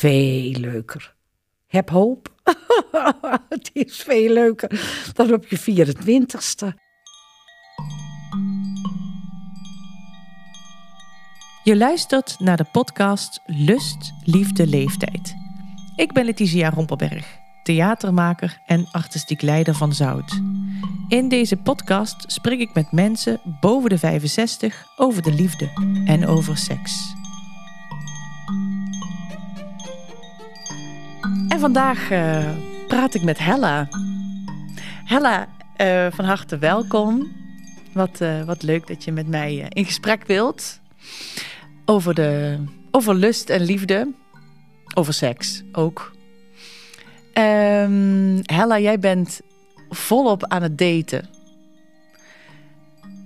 veel leuker. Heb hoop. het is veel leuker dan op je 24ste. Je luistert naar de podcast Lust, Liefde, Leeftijd. Ik ben Letizia Romperberg, theatermaker en artistiek leider van Zout. In deze podcast spreek ik met mensen boven de 65 over de liefde en over seks. En vandaag uh, praat ik met Hella. Hella, uh, van harte welkom. Wat, uh, wat leuk dat je met mij in gesprek wilt. Over, de, over lust en liefde. Over seks ook. Um, Hella, jij bent volop aan het daten.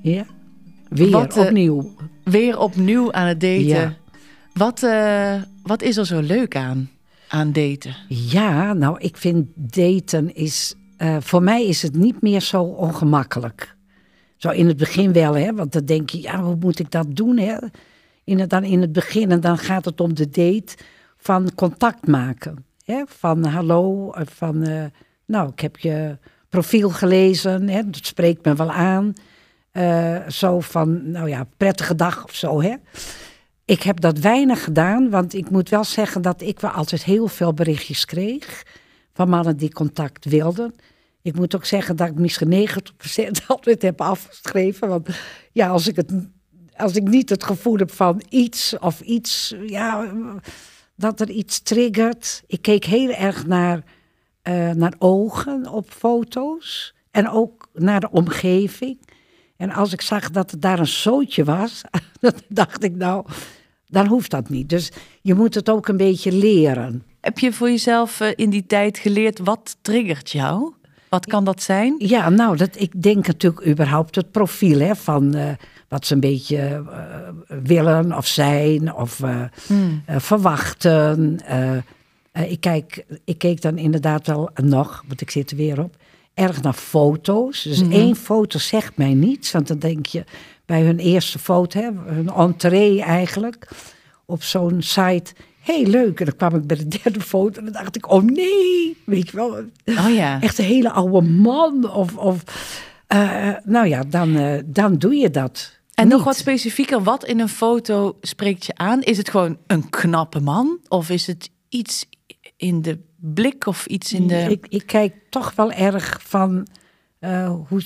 Ja, weer wat, opnieuw. Weer opnieuw aan het daten. Ja. Wat, wat is er zo leuk aan? Aan daten? Ja, nou, ik vind daten is. Uh, voor mij is het niet meer zo ongemakkelijk. Zo in het begin wel, hè? Want dan denk je, ja, hoe moet ik dat doen? Hè? In het, dan in het begin, en dan gaat het om de date van contact maken. Hè? Van hallo, van uh, nou, ik heb je profiel gelezen, hè? dat spreekt me wel aan. Zo van, nou ja, prettige dag of zo, hè. Ik heb dat weinig gedaan, want ik moet wel zeggen dat ik wel altijd heel veel berichtjes kreeg van mannen die contact wilden. Ik moet ook zeggen dat ik misschien 90% altijd heb afgeschreven. Want ja, als ik, het, als ik niet het gevoel heb van iets of iets, ja, dat er iets triggert. Ik keek heel erg naar, uh, naar ogen op foto's en ook naar de omgeving. En als ik zag dat er daar een zootje was, dan dacht ik nou, dan hoeft dat niet. Dus je moet het ook een beetje leren. Heb je voor jezelf eh, in die tijd geleerd wat triggert jou? Wat kan dat zijn? Ja, nou, dat, ik denk natuurlijk überhaupt het profiel hè, van uh, wat ze een beetje uh, willen of zijn of hmm. verwachten. ik, kijk, ik keek dan inderdaad wel nog, want ik zit er weer op, erg naar foto's. Dus mm één foto zegt mij niets, want dan denk je bij hun eerste foto, hè, hun entree eigenlijk, op zo'n site. Heel leuk. En dan kwam ik bij de derde foto en dan dacht ik, oh nee, weet je wel. Oh ja. Echt een hele oude man. Of, of uh, nou ja, dan, uh, dan doe je dat. En nog wat specifieker, wat in een foto spreekt je aan? Is het gewoon een knappe man? Of is het iets in de blik of iets in de... Ik, ik kijk toch wel erg van uh, hoe,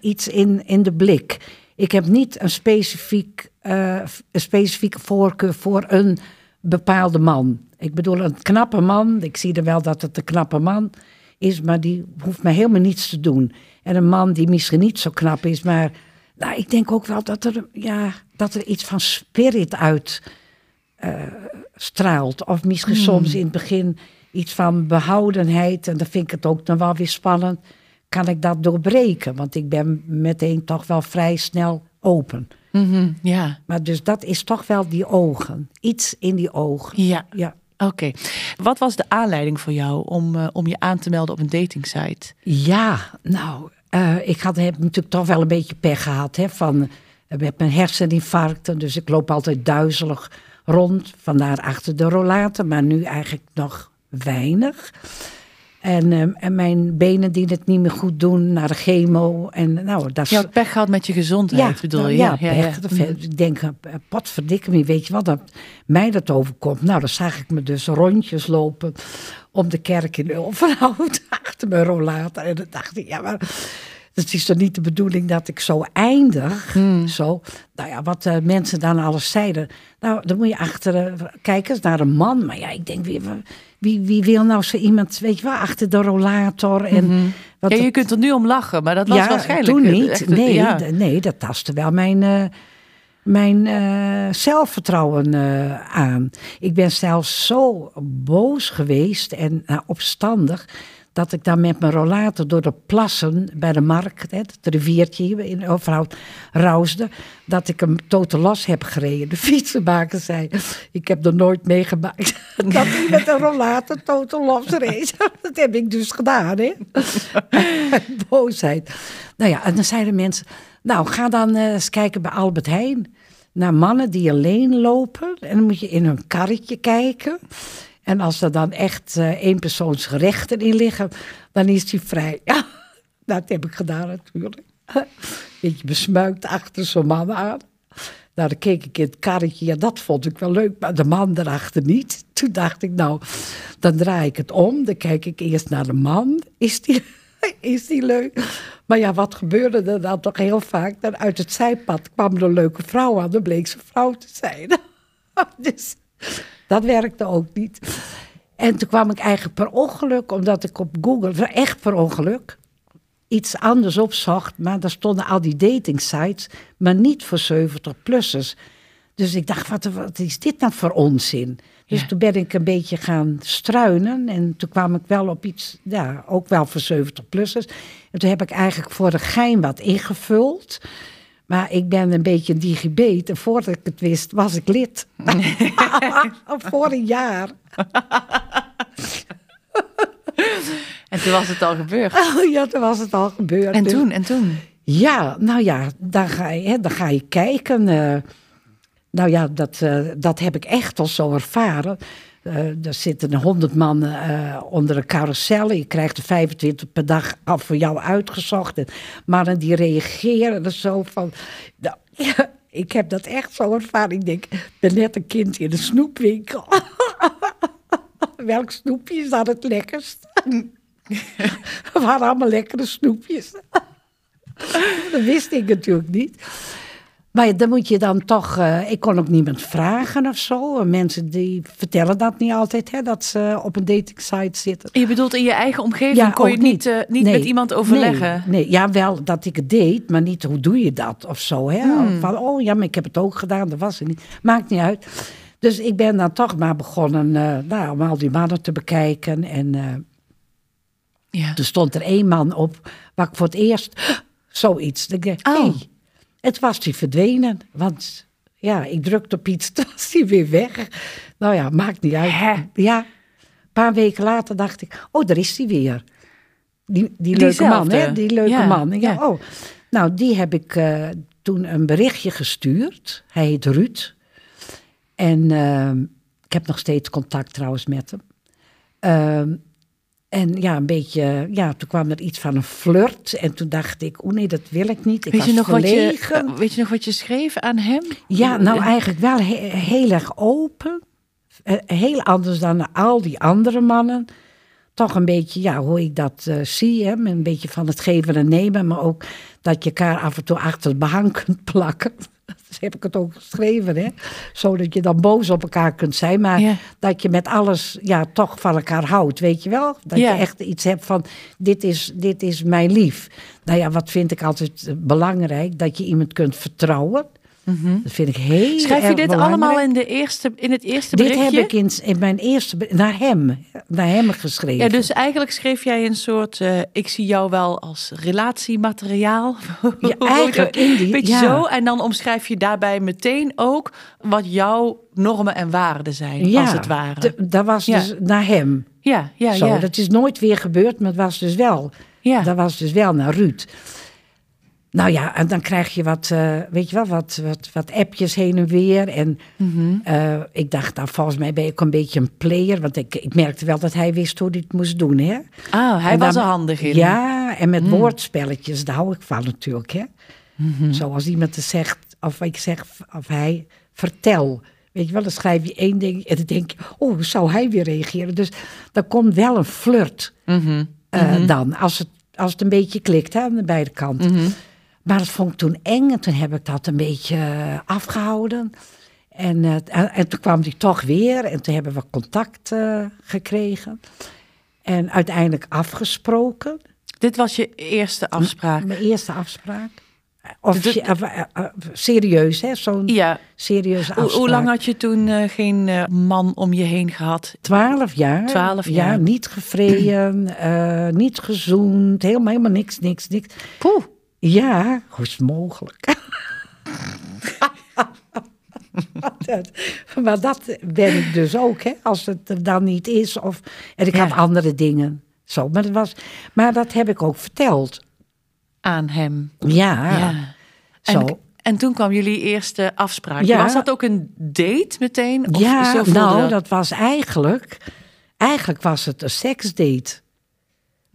iets in, in de blik. Ik heb niet een, specifiek, uh, een specifieke voorkeur voor een bepaalde man. Ik bedoel, een knappe man, ik zie er wel dat het een knappe man is, maar die hoeft mij helemaal niets te doen. En een man die misschien niet zo knap is, maar nou, ik denk ook wel dat er, ja, dat er iets van spirit uit uh, straalt. Of misschien hmm. soms in het begin iets van behoudenheid. En dan vind ik het ook nog wel weer spannend. Kan ik dat doorbreken? Want ik ben meteen toch wel vrij snel open. Mm ja. Maar dus dat is toch wel die ogen. Iets in die ogen. Ja. ja. Oké. Wat was de aanleiding voor jou om, uh, om je aan te melden op een datingsite? Ja, nou, uh, ik had, heb natuurlijk toch wel een beetje pech gehad. Hè, van, uh, met mijn herseninfarcten, dus ik loop altijd duizelig rond. Vandaar achter de rollator, maar nu eigenlijk nog weinig. En, um, en mijn benen die het niet meer goed doen naar de chemo. En, nou, dat je had pech gehad met je gezondheid, ja, bedoel je? Ja, ja, ja, pech. Ja. Ik denk, eh, potverdikke me, weet je wat, dat mij dat overkomt. Nou, dan zag ik me dus rondjes lopen om de kerk in Ulvenhout achter mijn rollator. En dan dacht ik, ja, maar het is toch niet de bedoeling dat ik zo eindig. Hmm. Zo. Nou ja, wat uh, mensen dan alles zeiden. Nou, dan moet je achter uh, kijken naar een man. Maar ja, ik denk, wie, wie, wie wil nou zo iemand, weet je wel, achter de rollator. En mm -hmm. wat ja, je kunt er nu om lachen, maar dat was ja, waarschijnlijk... toen niet. Echt, nee, ja. nee, dat tastte wel mijn... Uh, mijn uh, zelfvertrouwen uh, aan. Ik ben zelfs zo boos geweest en uh, opstandig dat ik dan met mijn rollator door de plassen bij de markt, hè, het riviertje in Overhout, rausde, dat ik hem totaal los heb gereden. De fietsenmaker zei, ik heb er nooit meegemaakt dat hij met een rollator totaal los reed. dat heb ik dus gedaan, hè. Boosheid. Nou ja, en dan zeiden mensen, nou ga dan uh, eens kijken bij Albert Heijn naar mannen die alleen lopen. En dan moet je in hun karretje kijken. En als er dan echt uh, eenpersoonsgerechten in liggen, dan is hij vrij. Ja, dat heb ik gedaan natuurlijk. Beetje besmuikt achter zo'n man aan. Nou, dan keek ik in het karretje. Ja, dat vond ik wel leuk, maar de man erachter niet. Toen dacht ik, nou, dan draai ik het om. Dan kijk ik eerst naar de man. Is die, is die leuk? Maar ja, wat gebeurde er dan toch heel vaak? Dan uit het zijpad kwam er een leuke vrouw aan. Dan bleek ze vrouw te zijn. dus dat werkte ook niet. En toen kwam ik eigenlijk per ongeluk, omdat ik op Google, echt per ongeluk, iets anders opzocht. Maar daar stonden al die dating sites, maar niet voor 70-plussers. Dus ik dacht, wat, wat, is dit nou voor onzin? Dus toen ben ik een beetje gaan struinen. En toen kwam ik wel op iets, ja, ook wel voor 70-plussers. En toen heb ik eigenlijk voor de gein wat ingevuld. Maar ik ben een beetje een digibeet. En voordat ik het wist, was ik lid. voor een jaar. en toen was het al gebeurd. Oh, ja, toen was het al gebeurd. En dus- toen, en toen? Ja, nou ja, dan ga je, hè, dan ga je kijken. Uh, nou ja, dat, uh, dat heb ik echt al zo ervaren. Er zitten honderd man uh, onder een carousel. Je krijgt er 25 per dag af voor jou uitgezocht. En mannen die reageren er zo van... Nou, ja, ik heb dat echt zo ervaren. Ik denk, ik ben net een kind in de snoepwinkel. Welk snoepje is dan het lekkerst? Er waren allemaal lekkere snoepjes. dat wist ik natuurlijk niet. Maar dan moet je dan toch, uh, ik kon ook niemand vragen of zo. Mensen die vertellen dat niet altijd, hè, dat ze op een dating site zitten. Je bedoelt in je eigen omgeving ja, kon je niet, uh, niet nee, met iemand overleggen? Nee, nee, ja, wel dat ik het deed, maar niet hoe doe je dat of zo. Hè? Hmm. Van, oh ja, maar ik heb het ook gedaan, dat was het niet. Maakt niet uit. Dus ik ben dan toch maar begonnen uh, nou, om al die mannen te bekijken. En ja. er stond er één man op waar ik voor het eerst zoiets. Denk ik, oh. hey, het was die verdwenen. Want ja, ik drukte op iets, toen was hij weer weg. Nou ja, maakt niet uit. Hè? Ja, een paar weken later dacht ik, oh, daar is hij weer. Die, die leuke man, hè? Die leuke man. Ja, Oh. Nou, die heb ik uh, toen een berichtje gestuurd. Hij heet Ruud. En uh, ik heb nog steeds contact trouwens met hem. Uh, en ja, een beetje, ja, toen kwam er iets van een flirt. En toen dacht ik, oh nee, dat wil ik niet. Ik weet, je nog wat je, weet je nog wat je schreef aan hem? Ja, nou eigenlijk wel heel erg open. Eh, heel anders dan al die andere mannen. Toch een beetje, ja, hoe ik dat uh, zie. Hè? Een beetje van het geven en nemen. Maar ook dat je elkaar af en toe achter het behang kunt plakken. Dus heb ik het ook geschreven, hè? Zodat je dan boos op elkaar kunt zijn, maar dat je met alles ja, toch van elkaar houdt, weet je wel? Dat je echt iets hebt van, dit is, dit is mijn lief. Nou ja, wat vind ik altijd belangrijk? Dat je iemand kunt vertrouwen. Mhm. Dat vind ik heel Schrijf je dit allemaal in, de eerste, in het eerste berichtje? Dit heb ik in, in mijn eerste naar hem, naar hem geschreven. Ja, dus eigenlijk schreef jij een soort, uh, ik zie jou wel als relatiemateriaal. Ja, eigenlijk in die, Beetje zo. En dan omschrijf je daarbij meteen ook wat jouw normen en waarden zijn, ja, als het ware. Dat was dus naar hem. Ja, ja, zo, ja. Dat is nooit weer gebeurd, maar het was dus wel. Ja. Dat was dus wel naar Ruud. Nou ja, en dan krijg je wat, uh, weet je wel, wat, wat, wat appjes heen en weer. En mm uh, ik dacht, nou, volgens mij ben ik een beetje een player. Want ik, ik merkte wel dat hij wist hoe hij het moest doen, hè. Ah, hij was er handig in. Ja, en met mm. woordspelletjes, daar hou ik van natuurlijk, hè. Mm -hmm. Zoals iemand zegt, of ik zeg, of hij, vertel. Weet je wel, dan schrijf je één ding en dan denk je, oh, hoe zou hij weer reageren? Dus dan komt wel een flirt -hmm. uh, dan, als het, als het een beetje klikt, hè, aan de beide kanten. Maar dat vond ik toen eng en toen heb ik dat een beetje eh, afgehouden. En, uh, en toen kwam hij toch weer en toen hebben we contact uh, gekregen. En uiteindelijk afgesproken. Dit was je eerste afspraak? M mijn eerste afspraak. Of serieus, hè? Zo'n ja. serieuze afspraak. Hoe lang had je toen geen man om je heen gehad? Twaalf jaar. Twaalf jaar. Ja, niet gevreden, niet gezoend, helemaal, helemaal niks, niks, niks. Poeh. Ja, hoe is het mogelijk? maar dat ben ik dus ook, hè, als het er dan niet is. Of, en ik ja. had andere dingen. Zo, maar, dat was, maar dat heb ik ook verteld. Aan hem. Ja. ja. Zo. En, en toen kwam jullie eerste afspraak. Ja. Was dat ook een date meteen? Of ja, nou, dat was eigenlijk eigenlijk was het een seksdate.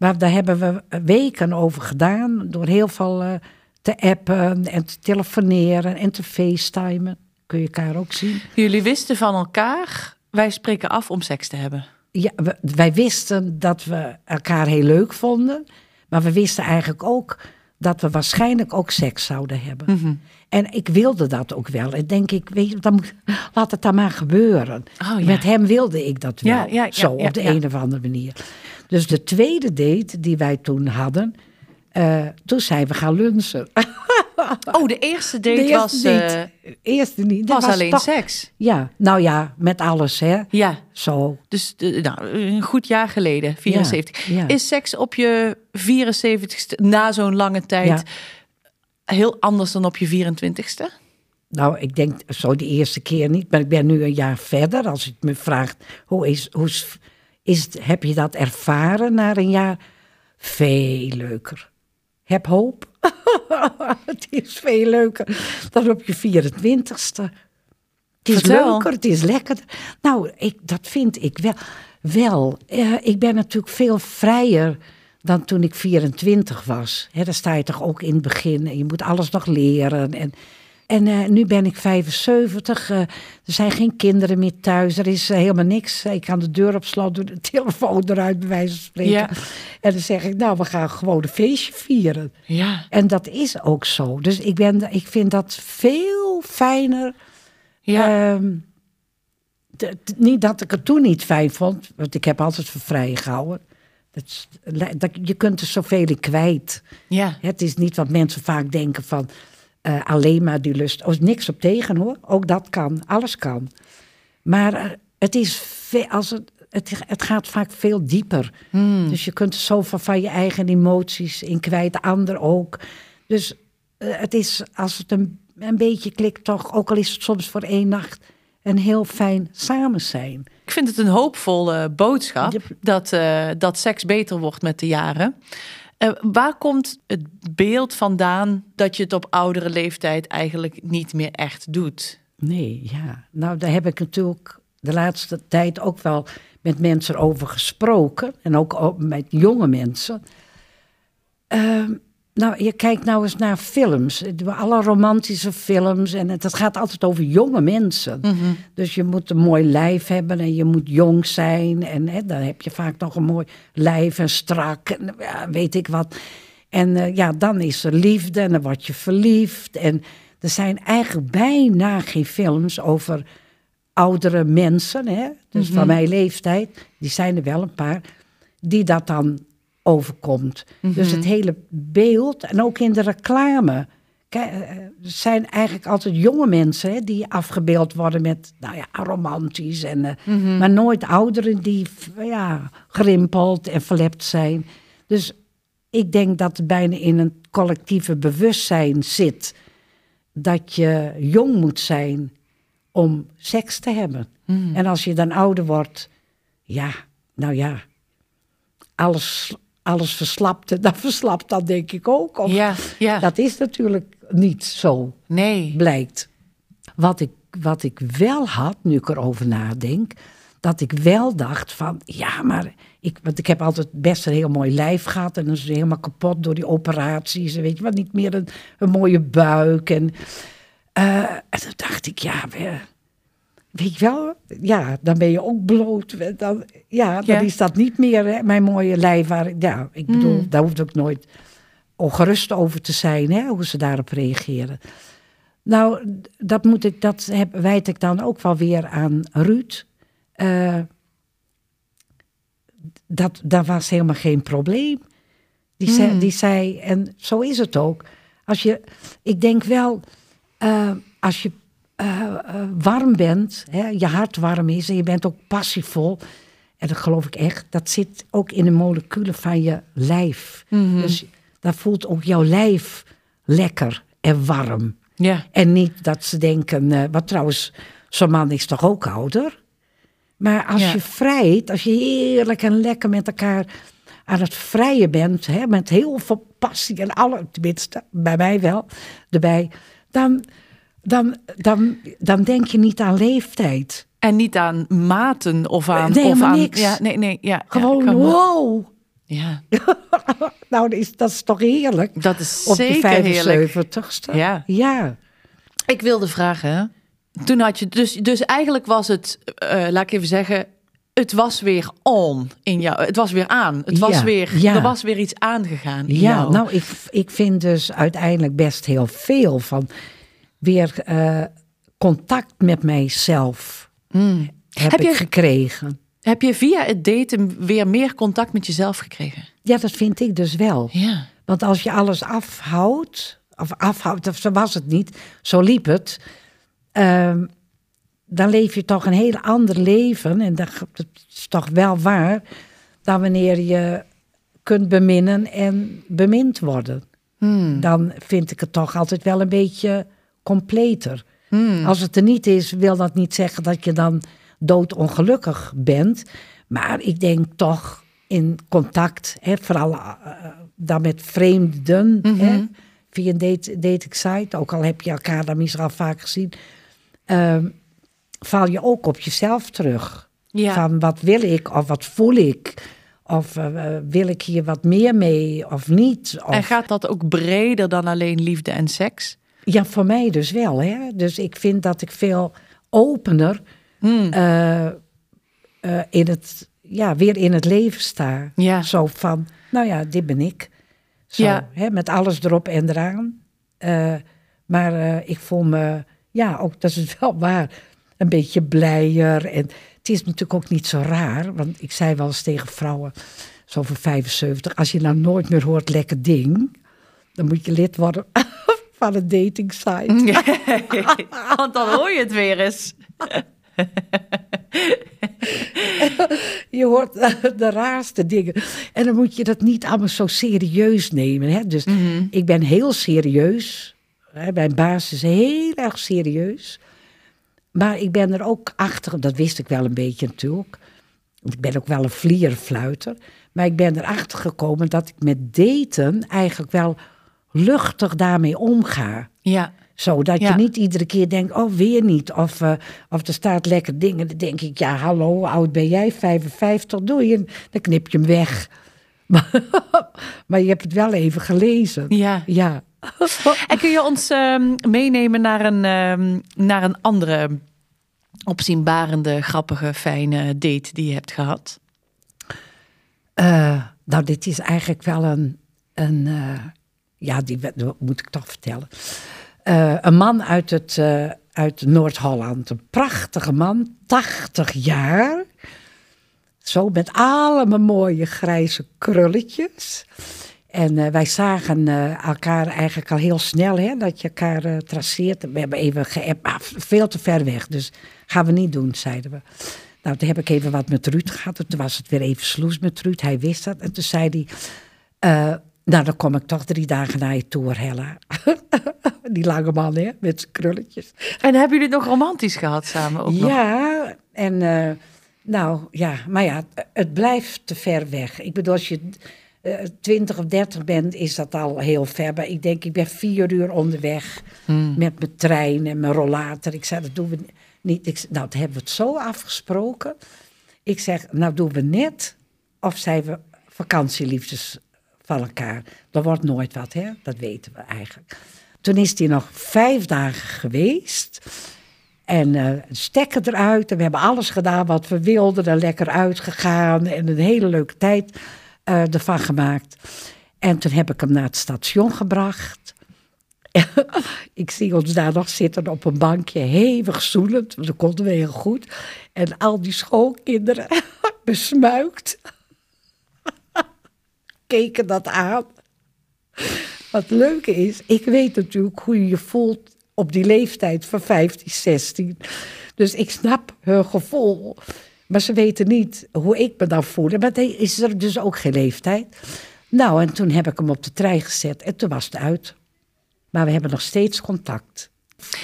Maar daar hebben we weken over gedaan. Door heel veel eh, te appen en te telefoneren en te facetimen. Kun je elkaar ook zien. Jullie wisten van elkaar, wij spreken af om seks te hebben. Ja, we- wij wisten dat we elkaar heel leuk vonden. Maar we wisten eigenlijk ook dat we waarschijnlijk ook seks zouden hebben. Mhm. En ik wilde dat ook wel. En denk ik, weet je, dan moet, laat het dan maar gebeuren. Oh, ja. Met hem wilde ik dat wel. Ja, zo, op de een of andere manier. Dus de tweede date die wij toen hadden, eh, toen zijn we gaan lunchen. Oh, de eerste date De eerste was, date. eh, Eerste niet. Dat was alleen toch- seks. Ja, nou ja, met alles hè. Ja, Zo. dus nou, een goed jaar geleden, 74. Ja, ja. Is seks op je 74ste, na zo'n lange tijd, Ja. heel anders dan op je 24ste? Nou, ik denk zo de eerste keer niet, maar ik ben nu een jaar verder. Als je me vraagt, hoe is, hoe is, is het, heb je dat ervaren na een jaar? Veel leuker. Heb hoop. het is veel leuker dan op je 24ste. Het is Vertel. leuker, het is lekkerder. Nou, ik, dat vind ik wel. Wel, eh, ik ben natuurlijk veel vrijer dan toen ik 24 was. Hè, dan sta je toch ook in het begin en je moet alles nog leren. En, en eh, nu ben ik 75. eh, er zijn geen kinderen meer thuis. Er is eh, helemaal niks. Ik kan de deur op slot doen, de telefoon eruit, bij wijze van spreken. Ja. En dan zeg ik, nou, we gaan gewoon een feestje vieren. Ja. En dat is ook zo. Dus ik, ben, ik vind dat veel fijner. Ja. Ehm, niet dat ik het toen niet fijn vond, want ik heb altijd voor vrij gehouden. Dat, je kunt er zoveel in kwijt. ja. Het is niet wat mensen vaak denken van eh, alleen maar die lust. Er is niks op tegen hoor. Ook dat kan. Alles kan. Maar eh, het, is ve- als het, het, het gaat vaak veel dieper. Dus je kunt er zoveel van je eigen emoties in kwijt. De ander ook. Dus eh, het is als het een, een beetje klikt toch. Ook al is het soms voor één nacht. Een heel fijn samen zijn. Ik vind het een hoopvolle boodschap dat, dat seks beter wordt met de jaren. Eh, waar komt het beeld vandaan dat je het op oudere leeftijd eigenlijk niet meer echt doet? Nee, ja. Nou, daar heb ik natuurlijk de laatste tijd ook wel met mensen over gesproken. En ook met jonge mensen. Ehm, nou, je kijkt nou eens naar films. Alle romantische films. En het, het gaat altijd over jonge mensen. Dus je moet een mooi lijf hebben en je moet jong zijn. En hè, dan heb je vaak nog een mooi lijf en strak en ja, weet ik wat. En eh, ja, dan is er liefde en dan word je verliefd. En er zijn eigenlijk bijna geen films over oudere mensen. Hè? Dus van mijn leeftijd, die zijn er wel een paar, die dat dan overkomt. Dus het hele beeld en ook in de reclame. Kijk, eh, er zijn eigenlijk altijd jonge mensen hè, die afgebeeld worden met, nou ja, romantisch. En, eh, Maar nooit ouderen die ja, gerimpeld en verlept zijn. Dus ik denk dat het bijna in een collectieve bewustzijn zit dat je jong moet zijn om seks te hebben. En als je dan ouder wordt, ja, nou ja, alles, alles verslapt en dat verslapt dan denk ik ook. Of, Ja, ja. Dat is natuurlijk niet zo, Nee. blijkt. Wat ik, wat ik wel had, nu ik erover nadenk, dat ik wel dacht van, ja, maar ik, want ik heb altijd best een heel mooi lijf gehad en dan is het helemaal kapot door die operaties en weet je wat, niet meer een, een mooie buik. En, eh, en toen dacht ik, ja, we- weet je wel, ja, dan ben je ook bloot. Dan, ja, dan Ja. is dat niet meer hè, mijn mooie lijf. Waar, ik- ja, ik bedoel, daar hoeft ook nooit ongerust over te zijn, hè, hoe ze daarop reageren. Nou, dat, moet ik, dat heb, wijd ik dan ook wel weer aan Ruud. Eh, dat, dat was helemaal geen probleem. Die, zei, die zei, en zo is het ook. Als je, ik denk wel, eh, als je eh, eh, warm bent, hè, je hart warm is en je bent ook passievol. En dat geloof ik echt, dat zit ook in de moleculen van je lijf. Dus daar voelt ook jouw lijf lekker en warm. Ja. En niet dat ze denken, eh, wat trouwens, zo'n man is toch ook ouder? Maar als Ja. je vrijt, als je heerlijk en lekker met elkaar aan het vrijen bent, hè, met heel veel passie en alle, tenminste bij mij wel, erbij, dan, dan, dan, dan denk je niet aan leeftijd. En niet aan maten of aan... Nee, of aan, niks. Ja, nee, nee, ja. Gewoon, ja, wow. Ja, nou, dat is, dat is toch heerlijk? dat is Op zeker heerlijk. 75ste. Ja. Ja. Ik wilde vragen, toen had je dus, dus eigenlijk was het, eh, laat ik even zeggen, het was weer on in jou. Het was weer aan. Het was Ja, weer, ja. er was weer iets aangegaan. Ja, jou. nou, ik, ik vind dus uiteindelijk best heel veel van weer eh, contact met mijzelf Mm. heb, Heb ik je- gekregen. Heb je via het daten weer meer contact met jezelf gekregen? Ja, dat vind ik dus wel. Ja. Want als je alles afhoudt, of afhoudt, of zo was het niet, zo liep het, ehm, dan leef je toch een heel ander leven. En dat, dat is toch wel waar, dan wanneer je kunt beminnen en bemind worden. Hmm. Dan vind ik het toch altijd wel een beetje completer. Hmm. Als het er niet is, wil dat niet zeggen dat je dan doodongelukkig bent. Maar ik denk toch in contact, hè, vooral eh, dan met vreemden, hè, via een date, dating site, ook al heb je elkaar dan misschien al vaak gezien, ehm, val je ook op jezelf terug. Ja. Van wat wil ik of wat voel ik? Of eh, eh, wil ik hier wat meer mee of niet? Of, En gaat dat ook breder dan alleen liefde en seks? Ja, voor mij dus wel. Hè? Dus ik vind dat ik veel opener Hmm. eh, eh, in het, ja, weer in het leven sta. Ja. Zo van, nou ja, dit ben ik. Zo, Ja. hè, met alles erop en eraan. Eh, maar ik voel me, ja, ook dat is wel waar, een beetje blijer. En het is natuurlijk ook niet zo raar, want ik zei wel eens tegen vrouwen, zo van 75, als je nou nooit meer hoort lekker ding, dan moet je lid worden van een dating site. Want dan hoor je het weer eens. Je hoort de raarste dingen. En dan moet je dat niet allemaal zo serieus nemen. Hè? Dus ik ben heel serieus. Hè? Mijn baas is heel erg serieus. Maar ik ben er ook achter, dat wist ik wel een beetje natuurlijk. Want Ik ben ook wel een vlierfluiter. Maar ik ben erachter gekomen dat ik met daten eigenlijk wel luchtig daarmee omga. Ja. Zo, dat Ja. je niet iedere keer denkt, oh, weer niet. Of, eh, of er staat lekker dingen. Dan denk ik, ja, hallo, hoe oud ben jij? 55, doe je. Dan knip je hem weg. Maar, maar je hebt het wel even gelezen. Ja. Ja. En kun je ons ehm, meenemen naar een, ehm, naar een andere opzienbarende, grappige, fijne date die je hebt gehad? Eh, nou, dit is eigenlijk wel een... een eh, ja, die dat moet ik toch vertellen. Eh, een man uit, het, eh, uit Noord-Holland. Een prachtige man, 80 jaar. Zo met allemaal mooie grijze krulletjes. En eh, wij zagen elkaar eigenlijk al heel snel, hè, dat je elkaar traceert. We hebben even geappt, veel te ver weg. Dus gaan we niet doen, zeiden we. Nou, toen heb ik even wat met Ruud gehad. En toen was het weer even sloes met Ruud. Hij wist dat. En toen zei hij... nou, dan kom ik toch drie dagen naar je toe, Hella. Die lange man, hè, met zijn krulletjes. En hebben jullie het nog romantisch gehad samen ook nog? Ja, en eh, nou ja, maar ja, het blijft te ver weg. Ik bedoel, als je eh, 20 of 30 bent, is dat al heel ver. Maar ik denk, ik ben vier uur onderweg met mijn trein en mijn rollator. Ik zei, dat doen we niet. Ik, nou, dat hebben we het zo afgesproken. Ik zeg, nou doen we net of zijn we vakantieliefdes van elkaar. Dat wordt nooit wat, hè? Dat weten we eigenlijk. Toen is hij nog vijf dagen geweest. En eh stekken eruit. En we hebben alles gedaan wat we wilden. Er lekker uitgegaan. En een hele leuke tijd eh, ervan gemaakt. En toen heb ik hem naar het station gebracht. ik zie ons daar nog zitten op een bankje, hevig zoelend. Dat konden we heel goed. En al die schoolkinderen besmuikt. Keken dat aan. Wat leuke is, ik weet natuurlijk hoe je je voelt op die leeftijd van 15, 16. Dus ik snap hun gevoel. Maar ze weten niet hoe ik me dan voel. Maar dan is er dus ook geen leeftijd. Nou, en toen heb ik hem op de trein gezet en toen was het uit. Maar we hebben nog steeds contact.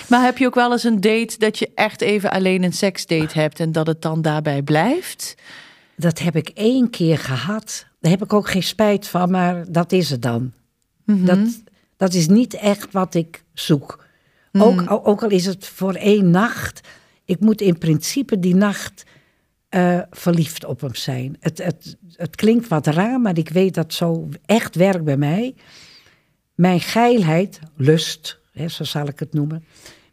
Maar heb je ook wel eens een date dat je echt even alleen een seksdate hebt en dat het dan daarbij blijft? Dat heb ik één keer gehad. Daar heb ik ook geen spijt van, maar dat is het dan. dat, dat is niet echt wat ik zoek. Ook, ook al is het voor één nacht. Ik moet in principe die nacht eh, verliefd op hem zijn. Het, het, het klinkt wat raar, maar ik weet dat zo echt werkt bij mij. Mijn geilheid, lust, hè, zo zal ik het noemen.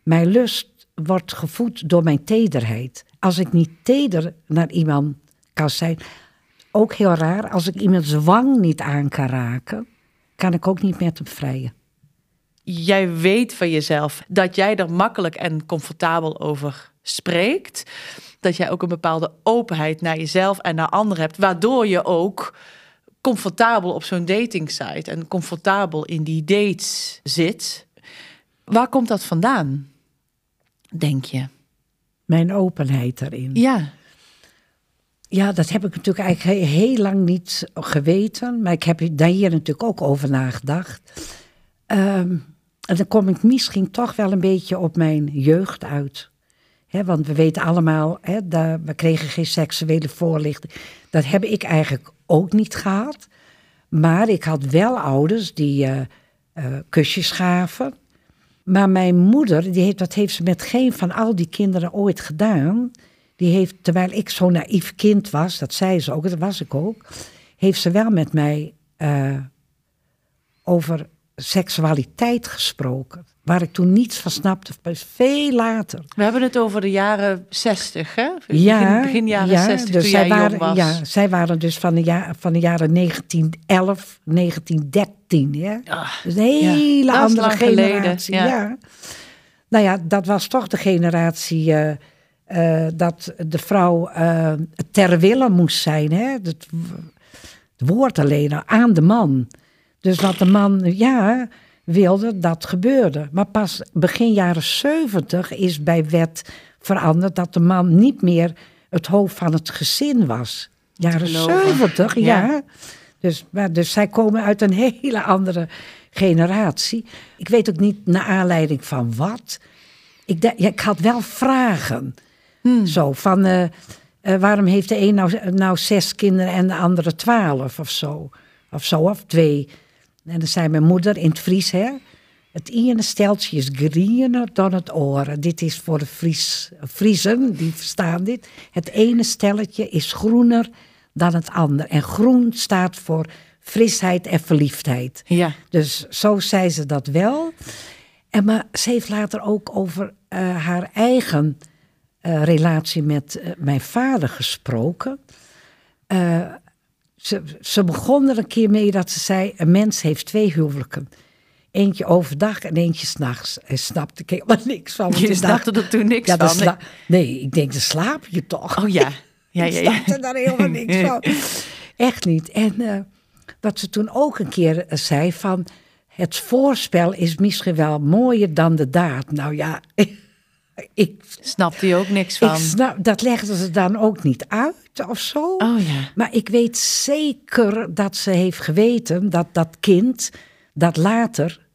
Mijn lust wordt gevoed door mijn tederheid. Als ik niet teder naar iemand kan zijn, ook heel raar, als ik iemands wang niet aan kan raken, kan ik ook niet met hem vrijen. Jij weet van jezelf dat jij er makkelijk en comfortabel over spreekt. Dat jij ook een bepaalde openheid naar jezelf en naar anderen hebt, waardoor je ook comfortabel op zo'n datingsite en comfortabel in die dates zit. Waar komt dat vandaan, denk je? Mijn openheid daarin. Ja. Ja, dat heb ik natuurlijk eigenlijk he- heel lang niet geweten. Maar ik heb daar hier natuurlijk ook over nagedacht. Ehm, en dan kom ik misschien toch wel een beetje op mijn jeugd uit. Hè, want we weten allemaal, hè, dat, we kregen geen seksuele voorlichting. Dat heb ik eigenlijk ook niet gehad. Maar ik had wel ouders die eh, eh, kusjes gaven. Maar mijn moeder, die heeft, dat heeft ze met geen van al die kinderen ooit gedaan. Die heeft, terwijl ik zo'n naïef kind was, dat zei ze ook, dat was ik ook, heeft ze wel met mij eh, over seksualiteit gesproken. Waar ik toen niets van snapte, pas veel later. We hebben het over de jaren 60, hè? Begin, Ja, begin jaren ja, 60, dus toen zij jij waren, was. Ja, zij waren dus van de, ja, van de jaren 1911, 1913. Hè? Dus een hele andere generatie. ja. ja. Nou ja, dat was toch de generatie eh, eh, dat de vrouw eh, ter wille moest zijn. Hè? Het, het woord alleen, aan de man. Dus wat de man, ja, wilde, dat gebeurde. Maar pas begin jaren 70 is bij wet veranderd dat de man niet meer het hoofd van het gezin was. Jaren geloven. 70, Ja. ja. Dus, maar, dus zij komen uit een hele andere generatie. Ik weet ook niet naar aanleiding van wat. Ik, ja, ik had wel vragen. Zo van, eh, eh, waarom heeft de een nou, nou zes kinderen en de andere twaalf of zo? Of zo, of twee. En dan zei mijn moeder in het Fries, hè. Het ene steltje is griener dan het oren. Dit is voor de Fries, Friesen, die verstaan dit. Het ene stelletje is groener dan het andere. En groen staat voor frisheid en verliefdheid. Ja. Dus zo zei ze dat wel. En maar ze heeft later ook over eh, haar eigen eh, relatie met eh, mijn vader gesproken. Eh, ze, ze begon er een keer mee dat ze zei: een mens heeft twee huwelijken. Eentje overdag en eentje s'nachts. En snapte ik helemaal niks van. want Je ik snapte dacht, er toen niks ja, van. sla- nee, ik denk, dan slaap je toch? Oh ja. Ja, ik ja, ja. snapte daar helemaal niks van. Echt niet. En dat ze toen ook een keer zei van... het voorspel is misschien wel mooier dan de daad. Nou ja, ik, Snapte je ook niks ik van. snap, dat legde ze dan ook niet uit of zo. Oh ja. Maar ik weet zeker dat ze heeft geweten dat dat kind dat later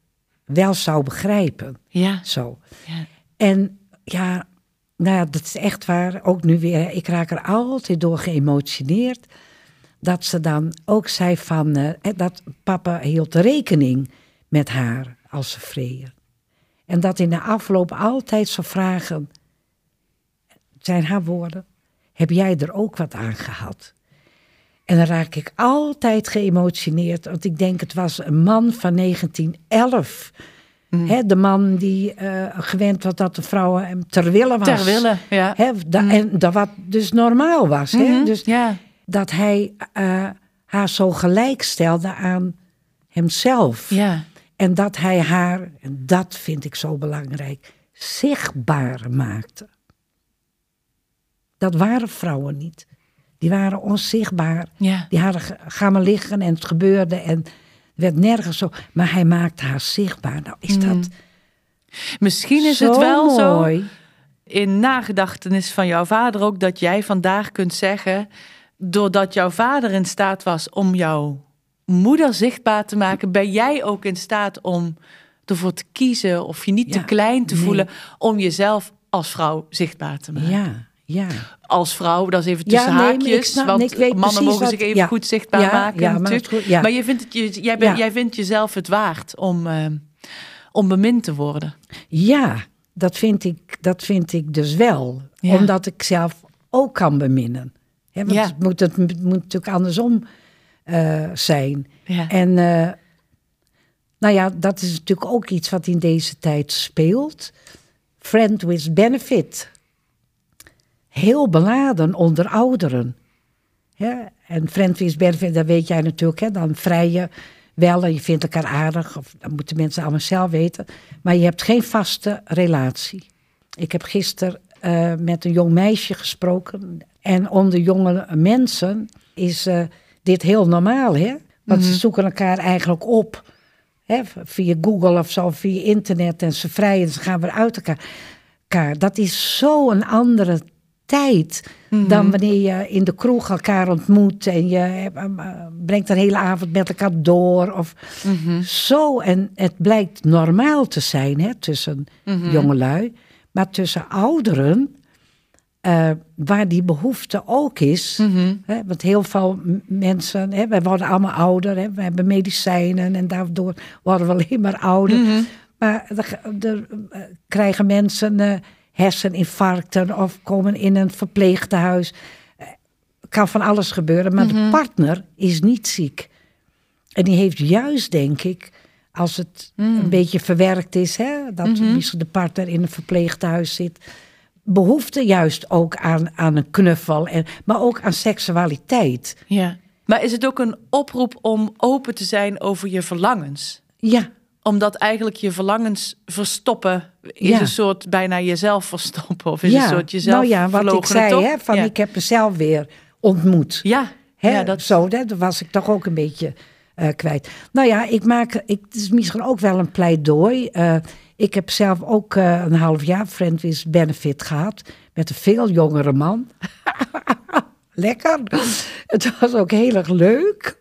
wel zou begrijpen. Ja. Zo. ja. En ja, nou ja, dat is echt waar. Ook nu weer, ik raak er altijd door geëmotioneerd. Dat ze dan ook zei van, eh, dat papa hield rekening met haar als ze vreden. En dat in de afloop altijd zou vragen, het zijn haar woorden, heb jij er ook wat aan gehad? En dan raak ik altijd geëmotioneerd, want ik denk het was een man van 1911. Hè, de man die eh, gewend was dat de vrouwen hem ter wille was. Ter wille, ja. Hè, da- En dat wat dus normaal was. Hè? Mhm, Dus ja. dat hij eh, haar zo gelijk stelde aan hemzelf. Ja. En dat hij haar, en dat vind ik zo belangrijk, zichtbaar maakte. Dat waren vrouwen niet. Die waren onzichtbaar. Ja. Die hadden gaan maar liggen en het gebeurde en werd nergens zo. Maar hij maakte haar zichtbaar. Nou, is dat Misschien is zo het wel zo mooi. in nagedachtenis van jouw vader ook dat jij vandaag kunt zeggen, doordat jouw vader in staat was om jouw moeder zichtbaar te maken, ben jij ook in staat om ervoor te kiezen of je niet te Ja, klein te nee. voelen om jezelf als vrouw zichtbaar te maken. Ja, ja. Als vrouw, dat is even tussen Ja, nee, haakjes, snap- want nee, mannen mogen wat- zich even ja. goed zichtbaar Ja, maken ja, maar natuurlijk. goed, ja. Maar je vindt, het, je, jij, ben, Ja. jij vindt jezelf het waard om, eh, om bemind te worden. Ja, dat, vind ik, dat vind ik dus wel. Ja. Omdat ik zelf ook kan beminnen. Hè, want Ja. het, moet, het moet natuurlijk andersom eh, zijn. Ja. En eh, nou ja, dat is natuurlijk ook iets wat in deze tijd speelt. Friend with benefit. Heel beladen onder ouderen. Ja, en friend with benefit, dat weet jij natuurlijk. Hè? Dan vrij je wel en je vindt elkaar aardig. Of, dat moeten mensen allemaal zelf weten. Maar je hebt geen vaste relatie. Ik heb gisteren eh, met een jong meisje gesproken. En onder jonge mensen is dit heel normaal. Hè? Want ze zoeken elkaar eigenlijk op. Hè? Via Google of zo, via internet. En ze vrijen en ze gaan weer uit elkaar. Dat is zo'n andere tijd dan wanneer je in de kroeg elkaar ontmoet en je eh, eh, brengt een hele avond met elkaar door. Of Zo, en het blijkt normaal te zijn hè, tussen jongelui, maar tussen ouderen, eh, waar die behoefte ook is. Hè, want heel veel mensen, hè, wij worden allemaal ouder, hè, we hebben medicijnen en daardoor worden we alleen maar ouder. Maar er, eh, krijgen mensen eh, herseninfarcten of komen in een verpleegtehuis. Eh, kan van alles gebeuren, maar de partner is niet ziek. En die heeft juist, denk ik, als het een beetje verwerkt is, hè, dat misschien de partner in een verpleegtehuis zit, behoefte juist ook aan, aan een knuffel, en, maar ook aan seksualiteit. ja. Maar is het ook een oproep om open te zijn over je verlangens? Ja, Omdat eigenlijk je verlangens verstoppen is Ja. een soort bijna jezelf verstoppen. Of is ja. een soort jezelf nou ja, wat ik zei, hè, van ja. ik heb mezelf weer ontmoet. Ja, Hè, ja dat, Zo, dat was ik toch ook een beetje eh, kwijt. Nou ja, ik maak, ik, het is misschien ook wel een pleidooi. Eh, ik heb zelf ook eh, een half jaar Friend with Benefit gehad. Met een veel jongere man. Lekker. Het was ook heel erg leuk.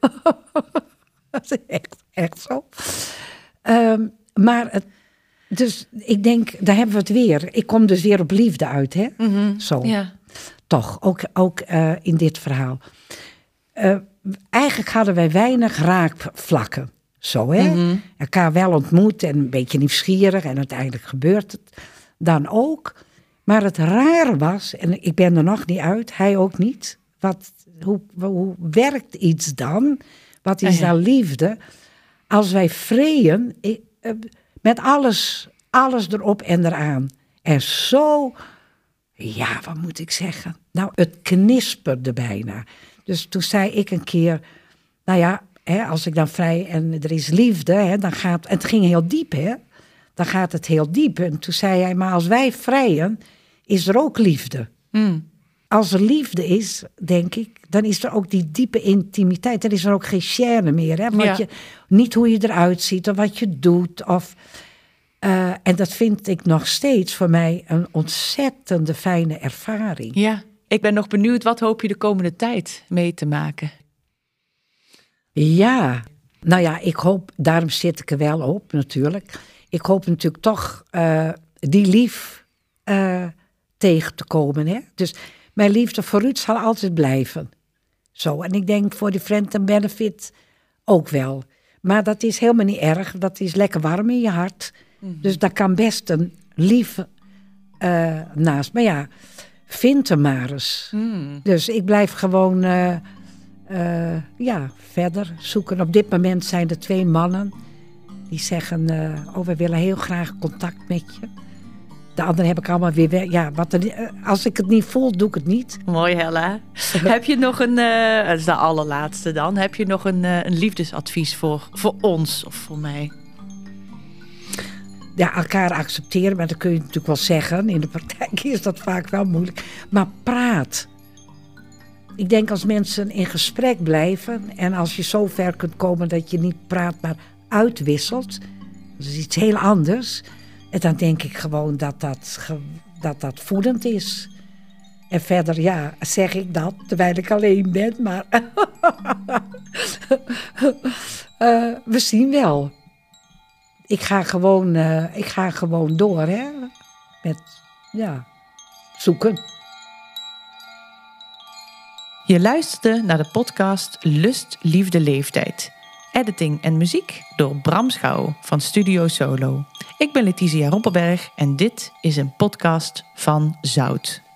Dat is echt, echt zo. Ehm, maar het, dus ik denk, daar hebben we het weer. Ik kom dus weer op liefde uit, hè? Zo ja. toch, ook, ook eh, in dit verhaal. Eh, eigenlijk hadden wij weinig raakvlakken. Zo, hè? Elkaar wel ontmoet en een beetje nieuwsgierig en uiteindelijk gebeurt het dan ook. Maar het rare was, en ik ben er nog niet uit, hij ook niet. Wat, hoe, hoe werkt iets dan? Wat is Ah, ja. dan liefde? Als wij vreeën, eh, eh, met alles, alles erop en eraan. En zo ja, wat moet ik zeggen? Nou, het knisperde bijna. Dus toen zei ik een keer, nou ja, hè, als ik dan vrij en er is liefde, hè, dan gaat het ging heel diep, hè? Dan gaat het heel diep. En toen zei hij, maar als wij vrijen, is er ook liefde. Mm. Als er liefde is, denk ik, dan is er ook die diepe intimiteit. Dan is er ook geen chaîne meer. Hè? Wat Ja. je, niet hoe je eruit ziet of wat je doet. Of, eh, en dat vind ik nog steeds voor mij een ontzettende fijne ervaring. ja. Ik ben nog benieuwd, wat hoop je de komende tijd mee te maken? Ja, nou ja, ik hoop, daarom zit ik er wel op natuurlijk. Ik hoop natuurlijk toch eh, die lief eh, tegen te komen. Hè? Dus mijn liefde voor Ruud zal altijd blijven. Zo, en ik denk voor die friend and benefit ook wel. Maar dat is helemaal niet erg. Dat is lekker warm in je hart. Dus daar kan best een lief eh, naast. Maar ja, vind hem maar eens. Dus ik blijf gewoon eh, ja, verder zoeken. Op dit moment zijn er twee mannen die zeggen: eh, Oh, we willen heel graag contact met je. De anderen heb ik allemaal weer weg. Ja, wat er, eh, als ik het niet voel, doe ik het niet. Mooi, Hella. heb je nog een, dat is de allerlaatste dan, heb je nog een, een liefdesadvies voor, voor ons of voor mij? Ja, elkaar accepteren, maar dat kun je natuurlijk wel zeggen. In de praktijk is dat vaak wel moeilijk. Maar praat. Ik denk als mensen in gesprek blijven en als je zo ver kunt komen dat je niet praat, maar uitwisselt, dat is iets heel anders. En dan denk ik gewoon dat dat, dat, dat voedend is. En verder, ja, zeg ik dat terwijl ik alleen ben, maar Eh, we zien wel. Ik ga gewoon, eh, ik ga gewoon door, hè. Met, ja, zoeken. Je luisterde naar de podcast Lust, Liefde, Leeftijd. editing en muziek door Bram Schouw van Studio Solo. Ik ben Letizia Rompelberg en dit is een podcast van Zout.